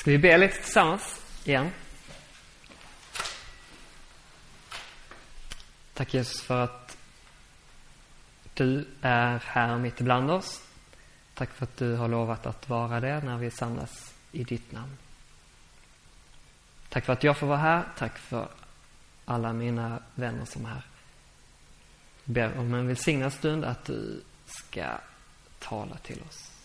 Ska vi be lite tillsammans igen? Tack Jesus för att du är här mitt ibland oss. Tack för att du har lovat att vara det när vi samlas i ditt namn. Tack för att jag får vara här. Tack för alla mina vänner som är här. Jag ber om en välsignad stund att du ska tala till oss.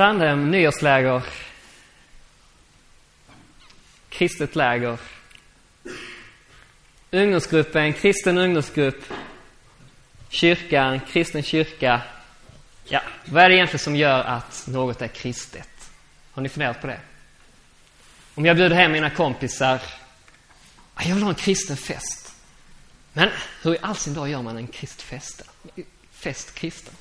Strandhem nyårsläger. Kristet läger. Ungdomsgruppen, kristen ungdomsgrupp. Kyrkan, kristen kyrka. Ja, vad är det egentligen som gör att något är kristet? Har ni funderat på det? Om jag bjuder hem mina kompisar. Jag vill ha en kristen fest. Men hur i all sin dag gör man en kristfest? Fest kristen?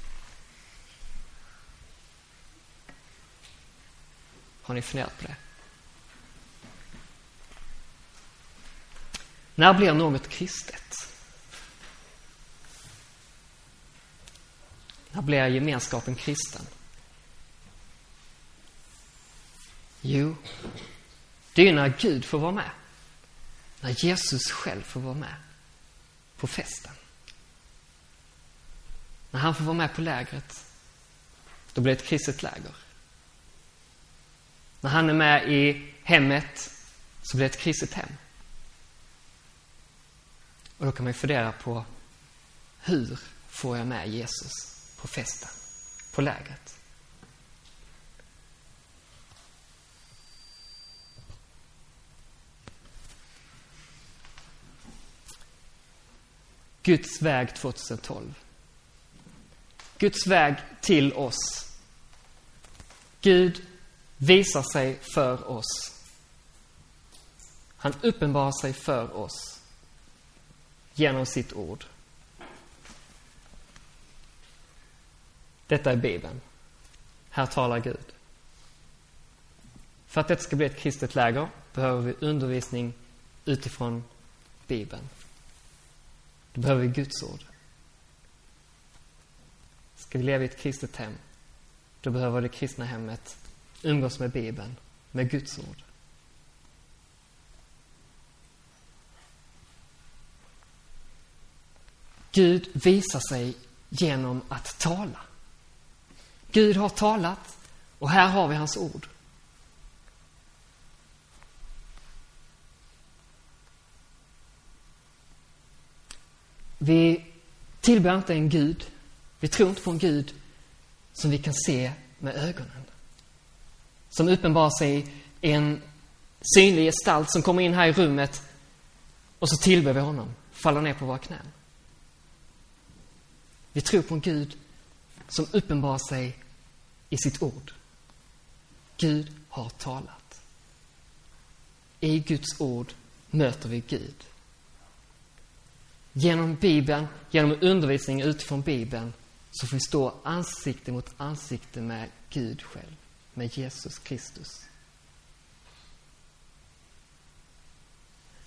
Har ni funderat på det? När blir något kristet? När blir gemenskapen kristen? Jo, det är när Gud får vara med. När Jesus själv får vara med på festen. När han får vara med på lägret, då blir det ett kristet läger. När han är med i hemmet, så blir det ett kristet hem. Och då kan man ju fundera på hur får jag med Jesus på festen, på lägret? Guds väg 2012. Guds väg till oss. Gud visar sig för oss. Han uppenbarar sig för oss genom sitt ord. Detta är Bibeln. Här talar Gud. För att det ska bli ett kristet läger behöver vi undervisning utifrån Bibeln. Då behöver vi Guds ord. Ska vi leva i ett kristet hem, då behöver det kristna hemmet umgås med Bibeln, med Guds ord. Gud visar sig genom att tala. Gud har talat och här har vi hans ord. Vi tillber inte en Gud, vi tror inte på en Gud som vi kan se med ögonen. Som uppenbarar sig i en synlig gestalt som kommer in här i rummet och så tillber vi honom, faller ner på våra knän. Vi tror på en Gud som uppenbarar sig i sitt ord. Gud har talat. I Guds ord möter vi Gud. Genom Bibeln, genom undervisning utifrån Bibeln, så får vi stå ansikte mot ansikte med Gud själv, med Jesus Kristus.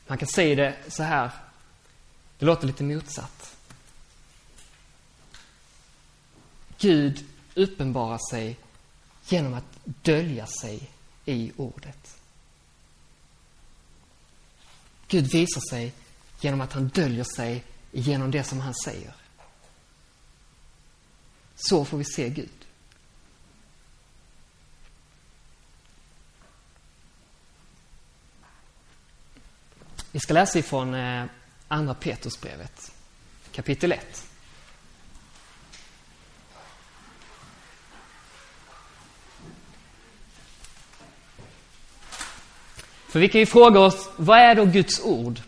Man kan säga det så här, det låter lite motsatt. Gud uppenbarar sig genom att dölja sig i ordet. Gud visar sig genom att han döljer sig genom det som han säger. Så får vi se Gud. Vi ska läsa ifrån eh, Andra Petrusbrevet, kapitel 1. För vi kan ju fråga oss, vad är då Guds ord?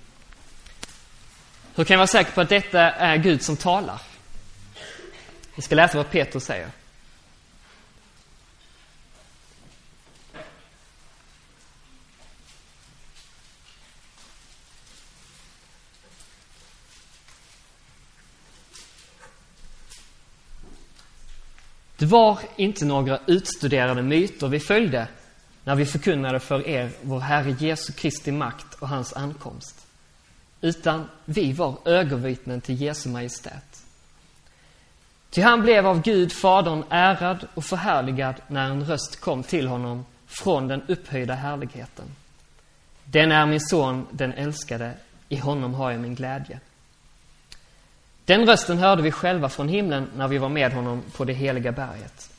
Hur kan jag vara säker på att detta är Gud som talar? Vi ska läsa vad Petrus säger. Det var inte några utstuderade myter vi följde när vi förkunnade för er vår Herre Jesu Kristi makt och hans ankomst utan vi var ögonvittnen till Jesu Majestät. Ty han blev av Gud, Fadern, ärad och förhärligad när en röst kom till honom från den upphöjda härligheten. Den är min son, den älskade, i honom har jag min glädje. Den rösten hörde vi själva från himlen när vi var med honom på det heliga berget.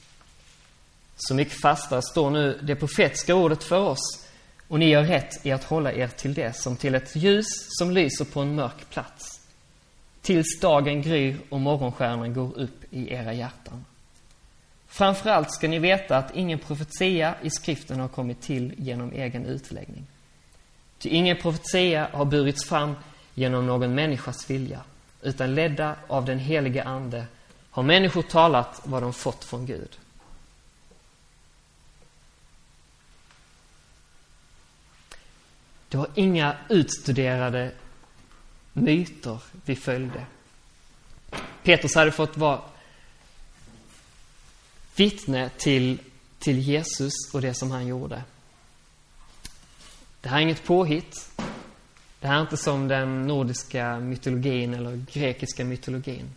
Så mycket fastare står nu det profetiska ordet för oss och ni gör rätt i att hålla er till det som till ett ljus som lyser på en mörk plats. Tills dagen gryr och morgonstjärnan går upp i era hjärtan. Framförallt ska ni veta att ingen profetia i skriften har kommit till genom egen utläggning. Ty ingen profetia har burits fram genom någon människas vilja, utan ledda av den helige Ande har människor talat vad de fått från Gud. Det var inga utstuderade myter vi följde. Petrus hade fått vara vittne till, till Jesus och det som han gjorde. Det här är inget påhitt. Det här är inte som den nordiska mytologin eller grekiska mytologin.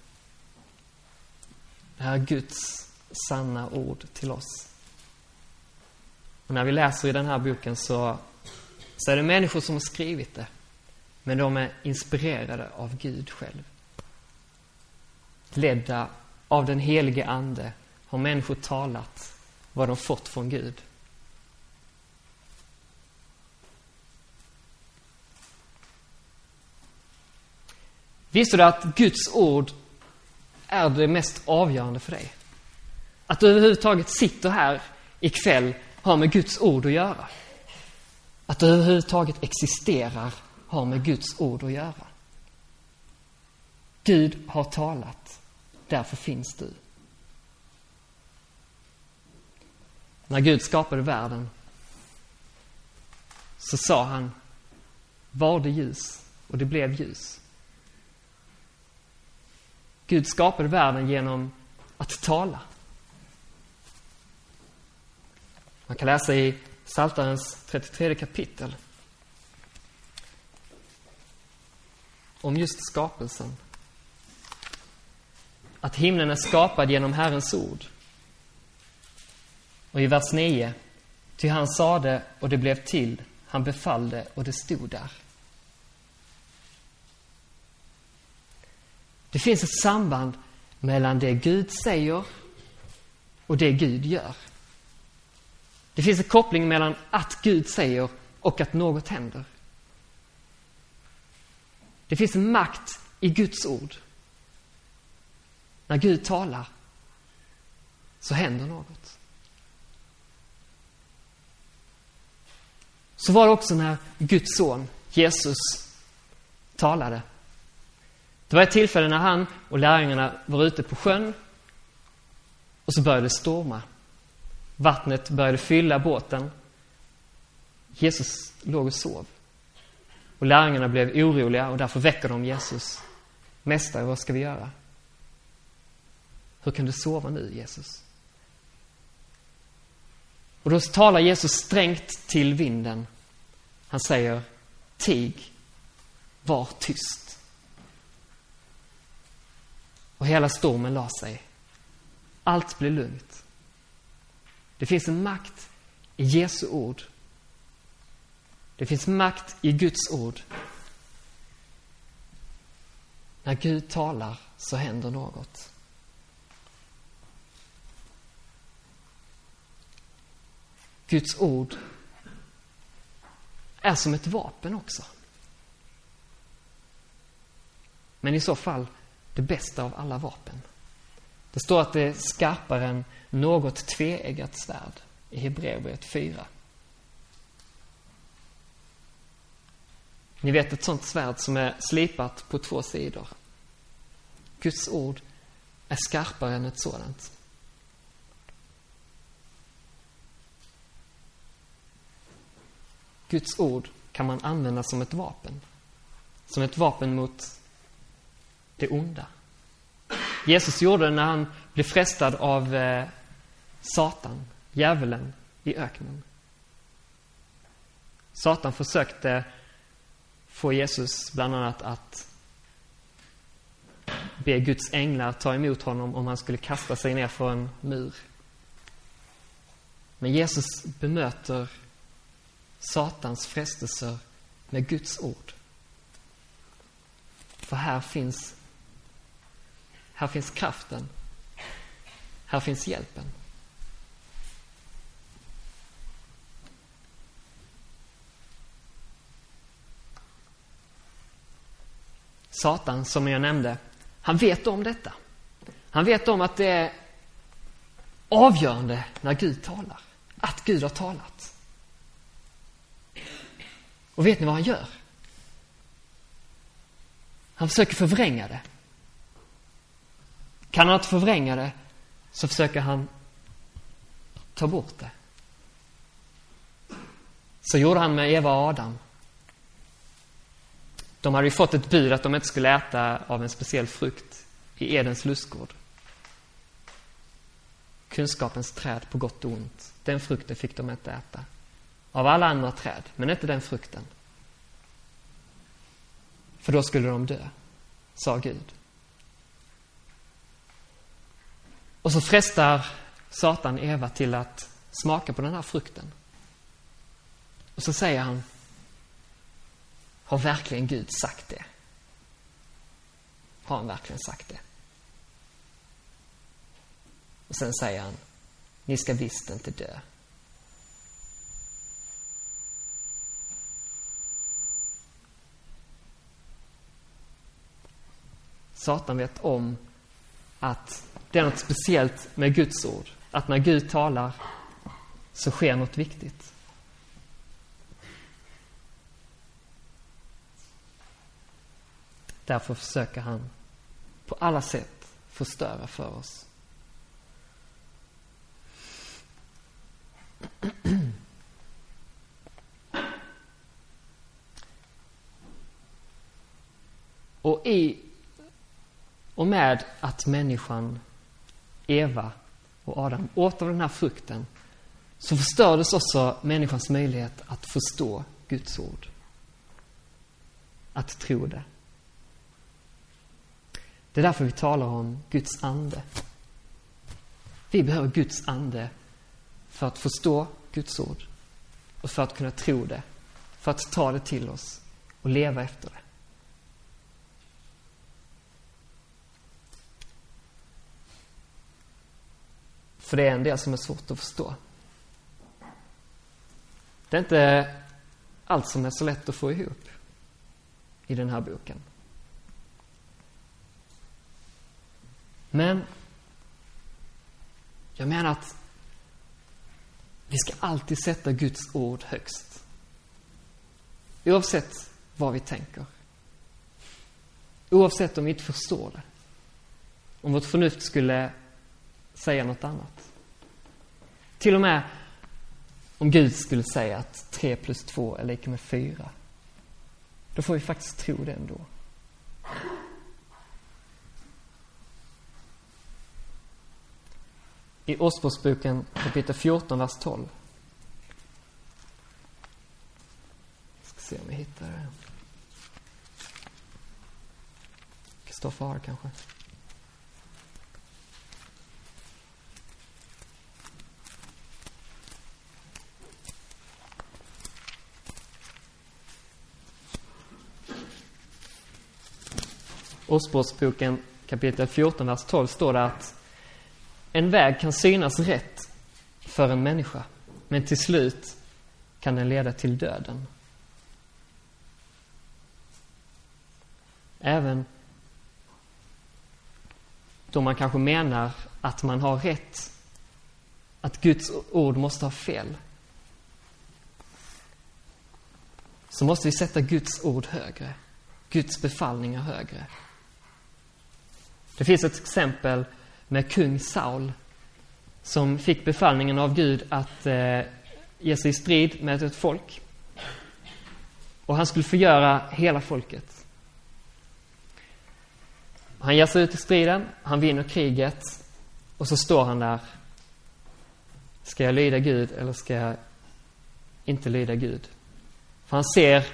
Det här är Guds sanna ord till oss. Och när vi läser i den här boken så, så är det människor som har skrivit det. Men de är inspirerade av Gud själv. Ledda av den helige Ande har människor talat vad de fått från Gud. Visste du att Guds ord är det mest avgörande för dig? Att du överhuvudtaget sitter här ikväll har med Guds ord att göra. Att du överhuvudtaget existerar har med Guds ord att göra. Gud har talat, därför finns du. När Gud skapade världen så sa han, var det ljus och det blev ljus. Gud skapade världen genom att tala. Man kan läsa i Psaltarens 33 kapitel om just skapelsen. Att himlen är skapad genom Herrens ord. Och i vers 9. Ty han sade och det blev till. Han befallde och det stod där. Det finns ett samband mellan det Gud säger och det Gud gör. Det finns en koppling mellan att Gud säger och att något händer. Det finns en makt i Guds ord. När Gud talar så händer något. Så var det också när Guds son, Jesus, talade. Det var ett tillfälle när han och lärjungarna var ute på sjön och så började det storma. Vattnet började fylla båten. Jesus låg och sov. Och lärjungarna blev oroliga och därför väcker de Jesus. Mästare, vad ska vi göra? Hur kan du sova nu, Jesus? Och då talar Jesus strängt till vinden. Han säger, tig, var tyst. Och hela stormen la sig. Allt blev lugnt. Det finns en makt i Jesu ord det finns makt i Guds ord. När Gud talar så händer något. Guds ord är som ett vapen också. Men i så fall det bästa av alla vapen. Det står att det är skarpare än något tveeggat svärd i Hebreerbrevet 4. Ni vet ett sånt svärd som är slipat på två sidor. Guds ord är skarpare än ett sådant. Guds ord kan man använda som ett vapen. Som ett vapen mot det onda. Jesus gjorde det när han blev frestad av eh, Satan, djävulen, i öknen. Satan försökte få Jesus bland annat att be Guds änglar ta emot honom om han skulle kasta sig ner för en mur. Men Jesus bemöter Satans frestelser med Guds ord. För här finns, här finns kraften. Här finns hjälpen. Satan, som jag nämnde, han vet om detta. Han vet om att det är avgörande när Gud talar. Att Gud har talat. Och vet ni vad han gör? Han försöker förvränga det. Kan han inte förvränga det så försöker han ta bort det. Så gjorde han med Eva och Adam. De hade ju fått ett bud att de inte skulle äta av en speciell frukt i Edens lustgård. Kunskapens träd på gott och ont. Den frukten fick de inte äta. Av alla andra träd, men inte den frukten. För då skulle de dö, sa Gud. Och så frestar Satan Eva till att smaka på den här frukten. Och så säger han, har verkligen Gud sagt det? Har han verkligen sagt det? Och sen säger han, ni ska visst inte dö. Satan vet om att det är något speciellt med Guds ord. Att när Gud talar så sker något viktigt. Därför försöker han på alla sätt förstöra för oss. Och i och med att människan, Eva och Adam åt av den här frukten så förstördes också människans möjlighet att förstå Guds ord. Att tro det. Det är därför vi talar om Guds ande. Vi behöver Guds ande för att förstå Guds ord och för att kunna tro det, för att ta det till oss och leva efter det. För det är en del som är svårt att förstå. Det är inte allt som är så lätt att få ihop i den här boken. Men jag menar att vi ska alltid sätta Guds ord högst. Oavsett vad vi tänker. Oavsett om vi inte förstår det. Om vårt förnuft skulle säga något annat. Till och med om Gud skulle säga att 3 plus 2 är lika med 4. Då får vi faktiskt tro det ändå. I Ordspråksboken kapitel 14, vers 12. Jag ska se om jag hittar det. Kristoffer har kanske. Ordspråksboken kapitel 14, vers 12 står det att en väg kan synas rätt för en människa, men till slut kan den leda till döden. Även då man kanske menar att man har rätt, att Guds ord måste ha fel, så måste vi sätta Guds ord högre, Guds befallningar högre. Det finns ett exempel med kung Saul som fick befallningen av Gud att eh, ge sig i strid med ett folk. Och han skulle förgöra hela folket. Han ger sig ut i striden, han vinner kriget och så står han där. Ska jag lyda Gud eller ska jag inte lyda Gud? För han ser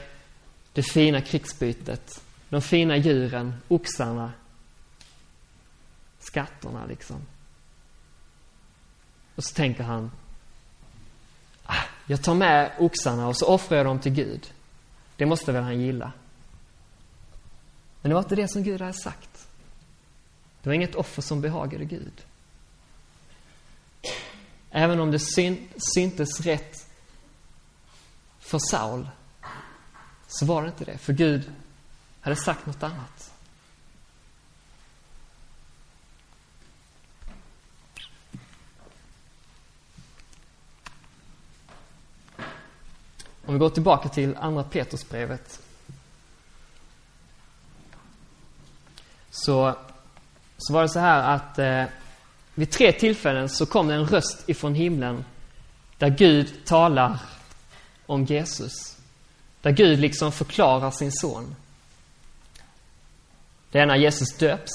det fina krigsbytet, de fina djuren, oxarna, skatterna liksom. Och så tänker han, ah, jag tar med oxarna och så offrar jag dem till Gud. Det måste väl han gilla. Men det var inte det som Gud hade sagt. Det var inget offer som behagade Gud. Även om det syn, syntes rätt för Saul, så var det inte det. För Gud hade sagt något annat. Om vi går tillbaka till andra Petrusbrevet. Så, så var det så här att eh, vid tre tillfällen så kom det en röst ifrån himlen där Gud talar om Jesus. Där Gud liksom förklarar sin son. Det är när Jesus döps.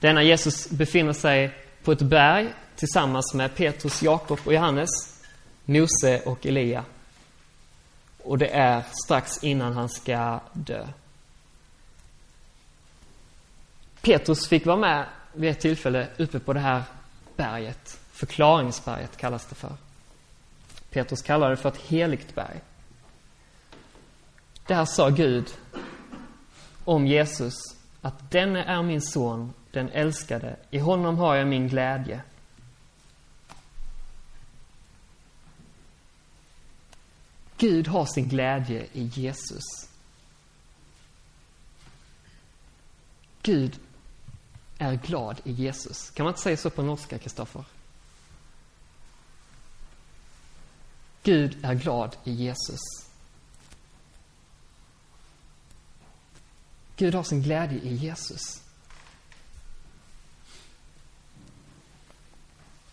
Det är när Jesus befinner sig på ett berg tillsammans med Petrus, Jakob och Johannes, Mose och Elia. Och det är strax innan han ska dö. Petrus fick vara med vid ett tillfälle uppe på det här berget. Förklaringsberget kallas det för. Petrus kallar det för ett heligt berg. Där sa Gud om Jesus att denne är min son, den älskade. I honom har jag min glädje. Gud har sin glädje i Jesus. Gud är glad i Jesus. Kan man inte säga så på norska, Kristoffer? Gud är glad i Jesus. Gud har sin glädje i Jesus.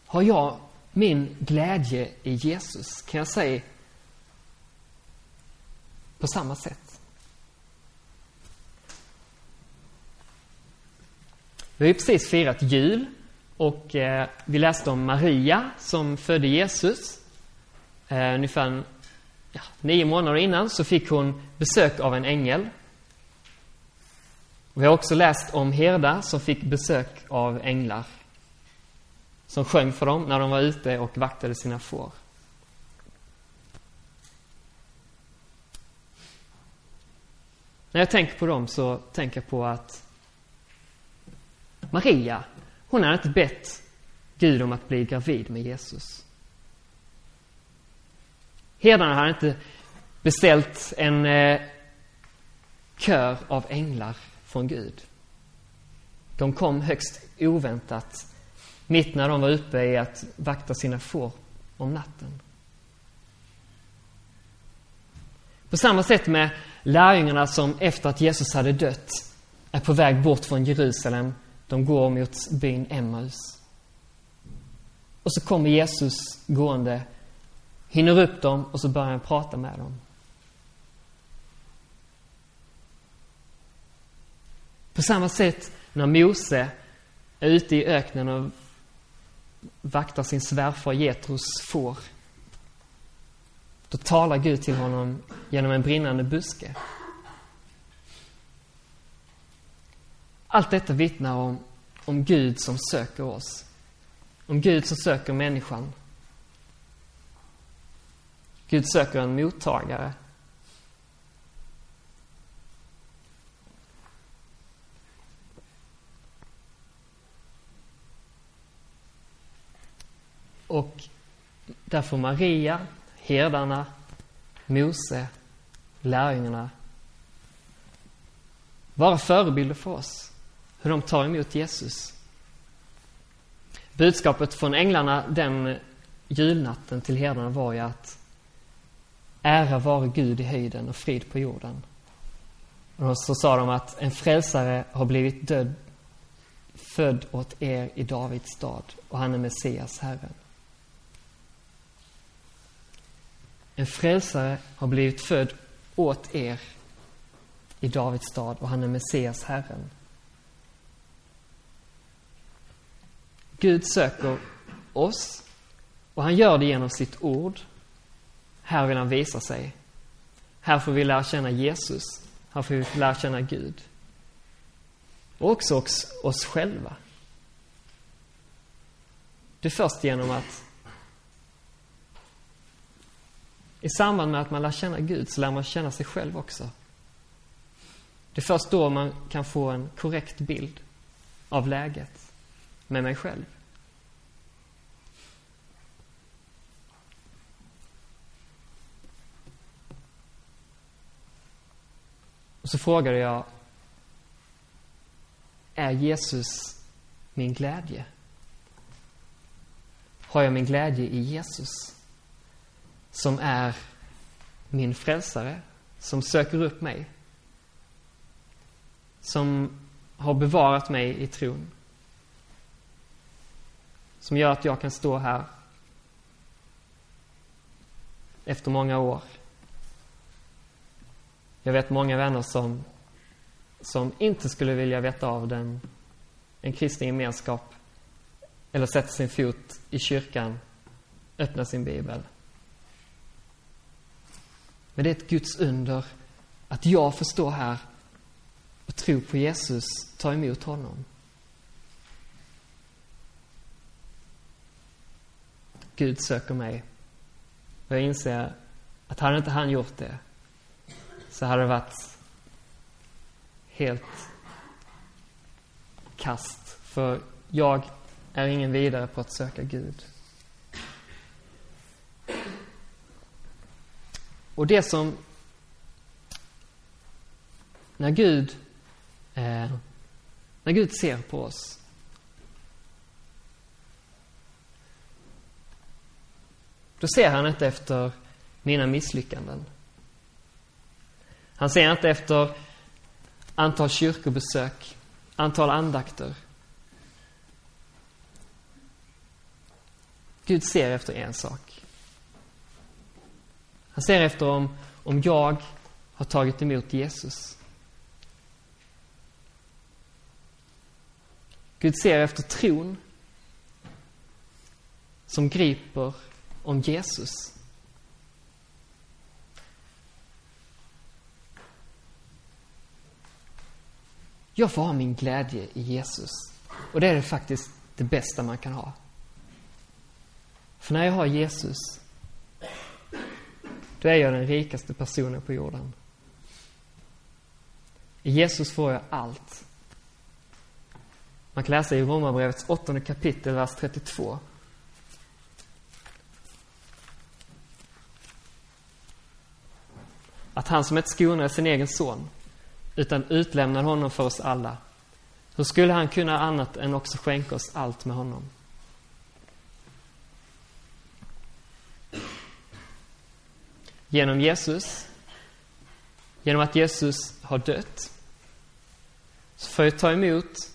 Har jag min glädje i Jesus? Kan jag säga på samma sätt. Vi har ju precis firat jul och eh, vi läste om Maria som födde Jesus. Eh, ungefär ja, nio månader innan så fick hon besök av en ängel. Vi har också läst om herdar som fick besök av änglar. Som sjöng för dem när de var ute och vaktade sina får. När jag tänker på dem så tänker jag på att Maria, hon hade inte bett Gud om att bli gravid med Jesus. Herdarna hade inte beställt en eh, kör av änglar från Gud. De kom högst oväntat, mitt när de var uppe i att vakta sina får om natten. På samma sätt med lärjungarna som efter att Jesus hade dött är på väg bort från Jerusalem. De går mot byn Emmaus. Och så kommer Jesus gående, hinner upp dem och så börjar han prata med dem. På samma sätt när Mose är ute i öknen och vaktar sin svärfar Getros får då talar Gud till honom genom en brinnande buske. Allt detta vittnar om, om Gud som söker oss. Om Gud som söker människan. Gud söker en mottagare. Och därför Maria herdarna, Mose, lärjungarna vara förebilder för oss. Hur de tar emot Jesus. Budskapet från änglarna den julnatten till herdarna var ju att ära vare Gud i höjden och frid på jorden. Och så sa de att en frälsare har blivit död, född åt er i Davids stad och han är Messias, Herren. En frälsare har blivit född åt er i Davids stad och han är Messias, Herren. Gud söker oss och han gör det genom sitt ord. Här vill han visa sig. Här får vi lära känna Jesus. Här får vi lära känna Gud. Och också oss, oss själva. Det är först genom att i samband med att man lär känna Gud så lär man känna sig själv också. Det är först då man kan få en korrekt bild av läget med mig själv. Och så frågade jag, är Jesus min glädje? Har jag min glädje i Jesus? Som är min frälsare, som söker upp mig. Som har bevarat mig i tron. Som gör att jag kan stå här efter många år jag vet många vänner som, som inte skulle vilja veta av den, en kristen gemenskap eller sätta sin fot i kyrkan, öppna sin bibel. Men det är ett Guds under att jag får stå här och tro på Jesus, ta emot honom. Gud söker mig. Och jag inser att hade inte han gjort det så hade det varit helt kast. För jag är ingen vidare på att söka Gud. Och det som... När Gud, eh, när Gud ser på oss då ser han inte efter mina misslyckanden. Han ser inte efter antal kyrkobesök, antal andakter. Gud ser efter en sak. Han ser efter om, om jag har tagit emot Jesus. Gud ser efter tron som griper om Jesus. Jag får ha min glädje i Jesus. Och det är faktiskt det bästa man kan ha. För när jag har Jesus, då är jag den rikaste personen på jorden. I Jesus får jag allt. Man kan läsa i Romarbrevets åttonde kapitel, vers 32. Att han som ett skonade sin egen son utan utlämnade honom för oss alla. Hur skulle han kunna annat än också skänka oss allt med honom? Genom Jesus, genom att Jesus har dött, så får jag ta emot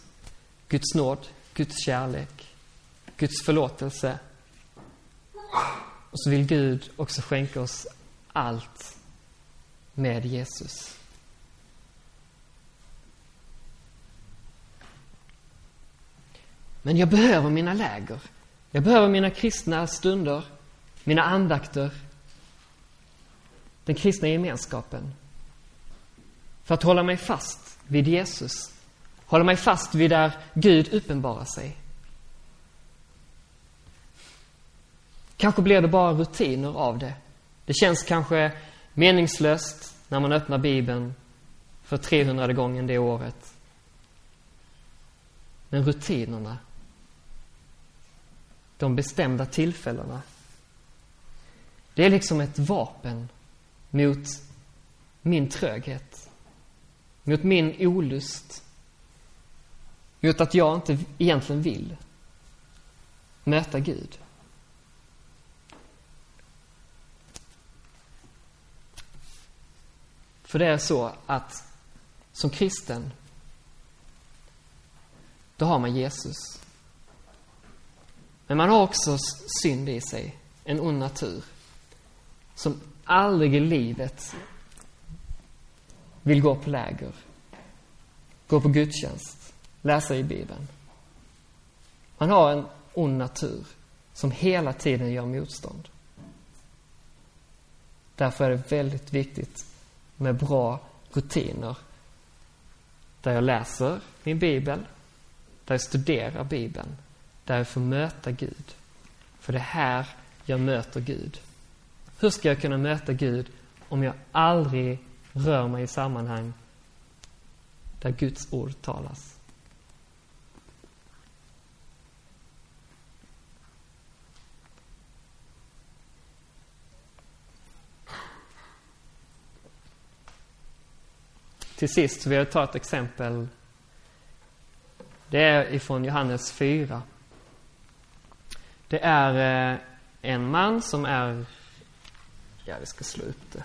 Guds nåd, Guds kärlek, Guds förlåtelse. Och så vill Gud också skänka oss allt med Jesus. Men jag behöver mina läger. Jag behöver mina kristna stunder, mina andakter, den kristna gemenskapen. För att hålla mig fast vid Jesus. Hålla mig fast vid där Gud uppenbarar sig. Kanske blir det bara rutiner av det. Det känns kanske meningslöst när man öppnar Bibeln för 300 gången det året. Men rutinerna de bestämda tillfällena. Det är liksom ett vapen mot min tröghet, mot min olust, mot att jag inte egentligen vill möta Gud. För det är så att som kristen, då har man Jesus. Men man har också synd i sig, en ond natur, som aldrig i livet vill gå på läger, gå på gudstjänst, läsa i Bibeln. Man har en ond natur som hela tiden gör motstånd. Därför är det väldigt viktigt med bra rutiner. Där jag läser min bibel, där jag studerar bibeln, där jag får möta Gud. För det är här jag möter Gud. Hur ska jag kunna möta Gud om jag aldrig rör mig i sammanhang där Guds ord talas? Till sist vill jag ta ett exempel. Det är ifrån Johannes 4. Det är eh, en man som är... Ja, vi ska slå upp det.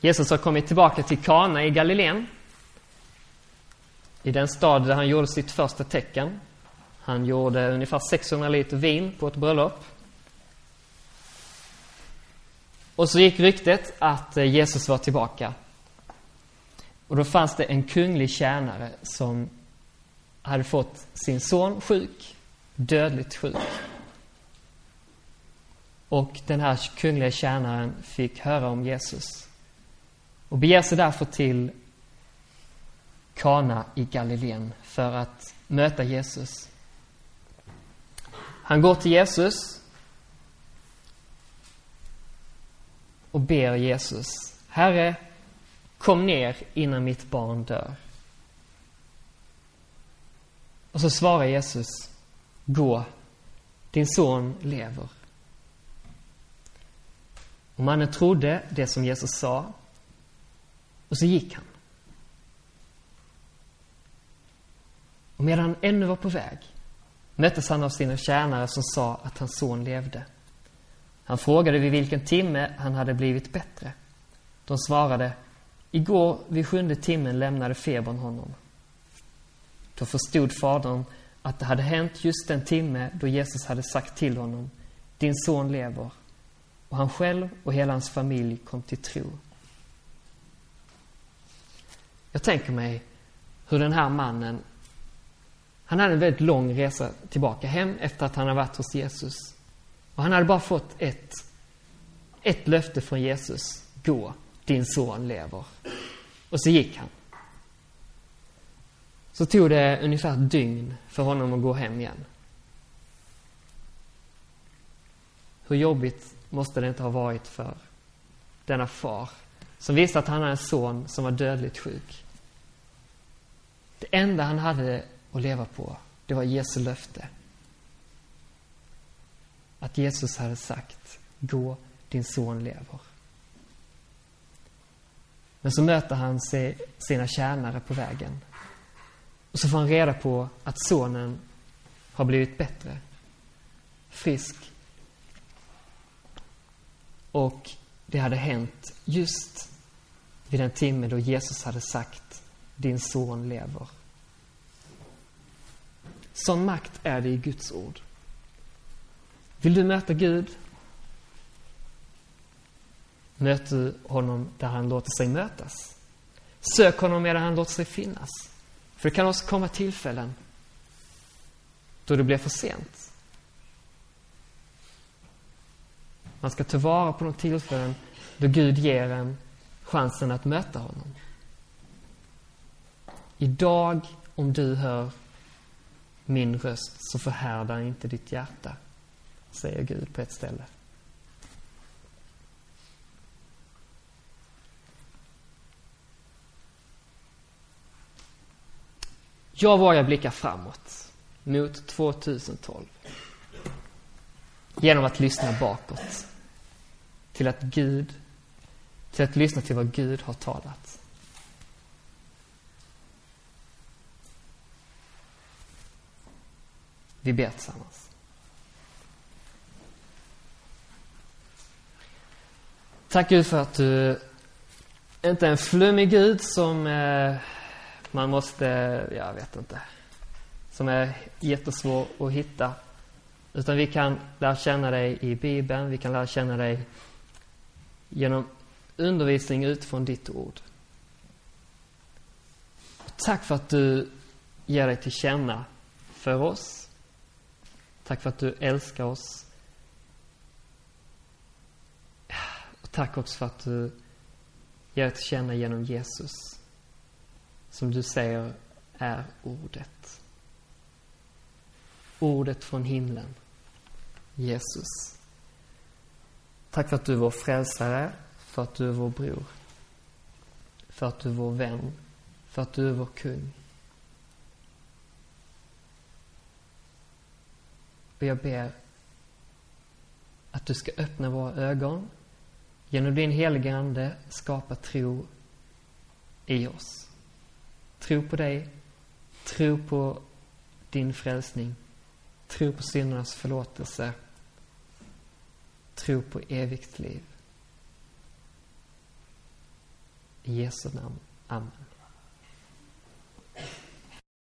Jesus har kommit tillbaka till Kana i Galileen. I den stad där han gjorde sitt första tecken. Han gjorde ungefär 600 liter vin på ett bröllop. Och så gick ryktet att eh, Jesus var tillbaka. Och då fanns det en kunglig tjänare som hade fått sin son sjuk, dödligt sjuk. Och den här kungliga tjänaren fick höra om Jesus. Och beger sig därför till Kana i Galileen för att möta Jesus. Han går till Jesus och ber Jesus, Herre, kom ner innan mitt barn dör. Och så svarar Jesus, gå, din son lever. Och mannen trodde det som Jesus sa och så gick han. Och medan han ännu var på väg möttes han av sina tjänare som sa att hans son levde. Han frågade vid vilken timme han hade blivit bättre. De svarade, igår vid sjunde timmen lämnade febern honom. Då förstod fadern att det hade hänt just den timme då Jesus hade sagt till honom, din son lever. Och han själv och hela hans familj kom till tro. Jag tänker mig hur den här mannen, han hade en väldigt lång resa tillbaka hem efter att han hade varit hos Jesus. Och han hade bara fått ett, ett löfte från Jesus. Gå, din son lever. Och så gick han. Så tog det ungefär ett dygn för honom att gå hem igen. Hur jobbigt måste det inte ha varit för denna far som visste att han hade en son som var dödligt sjuk. Det enda han hade att leva på, det var Jesu löfte. Att Jesus hade sagt, gå, din son lever. Men så möter han sina tjänare på vägen. Och så får han reda på att sonen har blivit bättre. Frisk. Och det hade hänt just vid den timme då Jesus hade sagt din son lever. Sån makt är det i Guds ord. Vill du möta Gud? Möt du honom där han låter sig mötas. Sök honom medan han låter sig finnas. För det kan också komma tillfällen då det blir för sent. Man ska ta vara på de tillfällen då Gud ger en chansen att möta honom. Idag, om du hör min röst, så förhärdar inte ditt hjärta, säger Gud på ett ställe. Jag vågar blicka framåt, mot 2012. Genom att lyssna bakåt. Till att Gud, till att lyssna till vad Gud har talat. Vi ber tillsammans. Tack Gud för att du inte är en flummig Gud som eh, man måste, jag vet inte, som är jättesvår att hitta. Utan vi kan lära känna dig i Bibeln, vi kan lära känna dig genom undervisning utifrån ditt ord. Tack för att du ger dig till känna för oss. Tack för att du älskar oss. Och Tack också för att du ger till känna genom Jesus, som du säger är ordet. Ordet från himlen, Jesus. Tack för att du är vår frälsare, för att du är vår bror, för att du är vår vän, för att du är vår kung. Och jag ber att du ska öppna våra ögon, genom din heliga Ande skapa tro i oss. Tro på dig, tro på din frälsning, tro på syndernas förlåtelse, tro på evigt liv. I Jesu namn. Amen.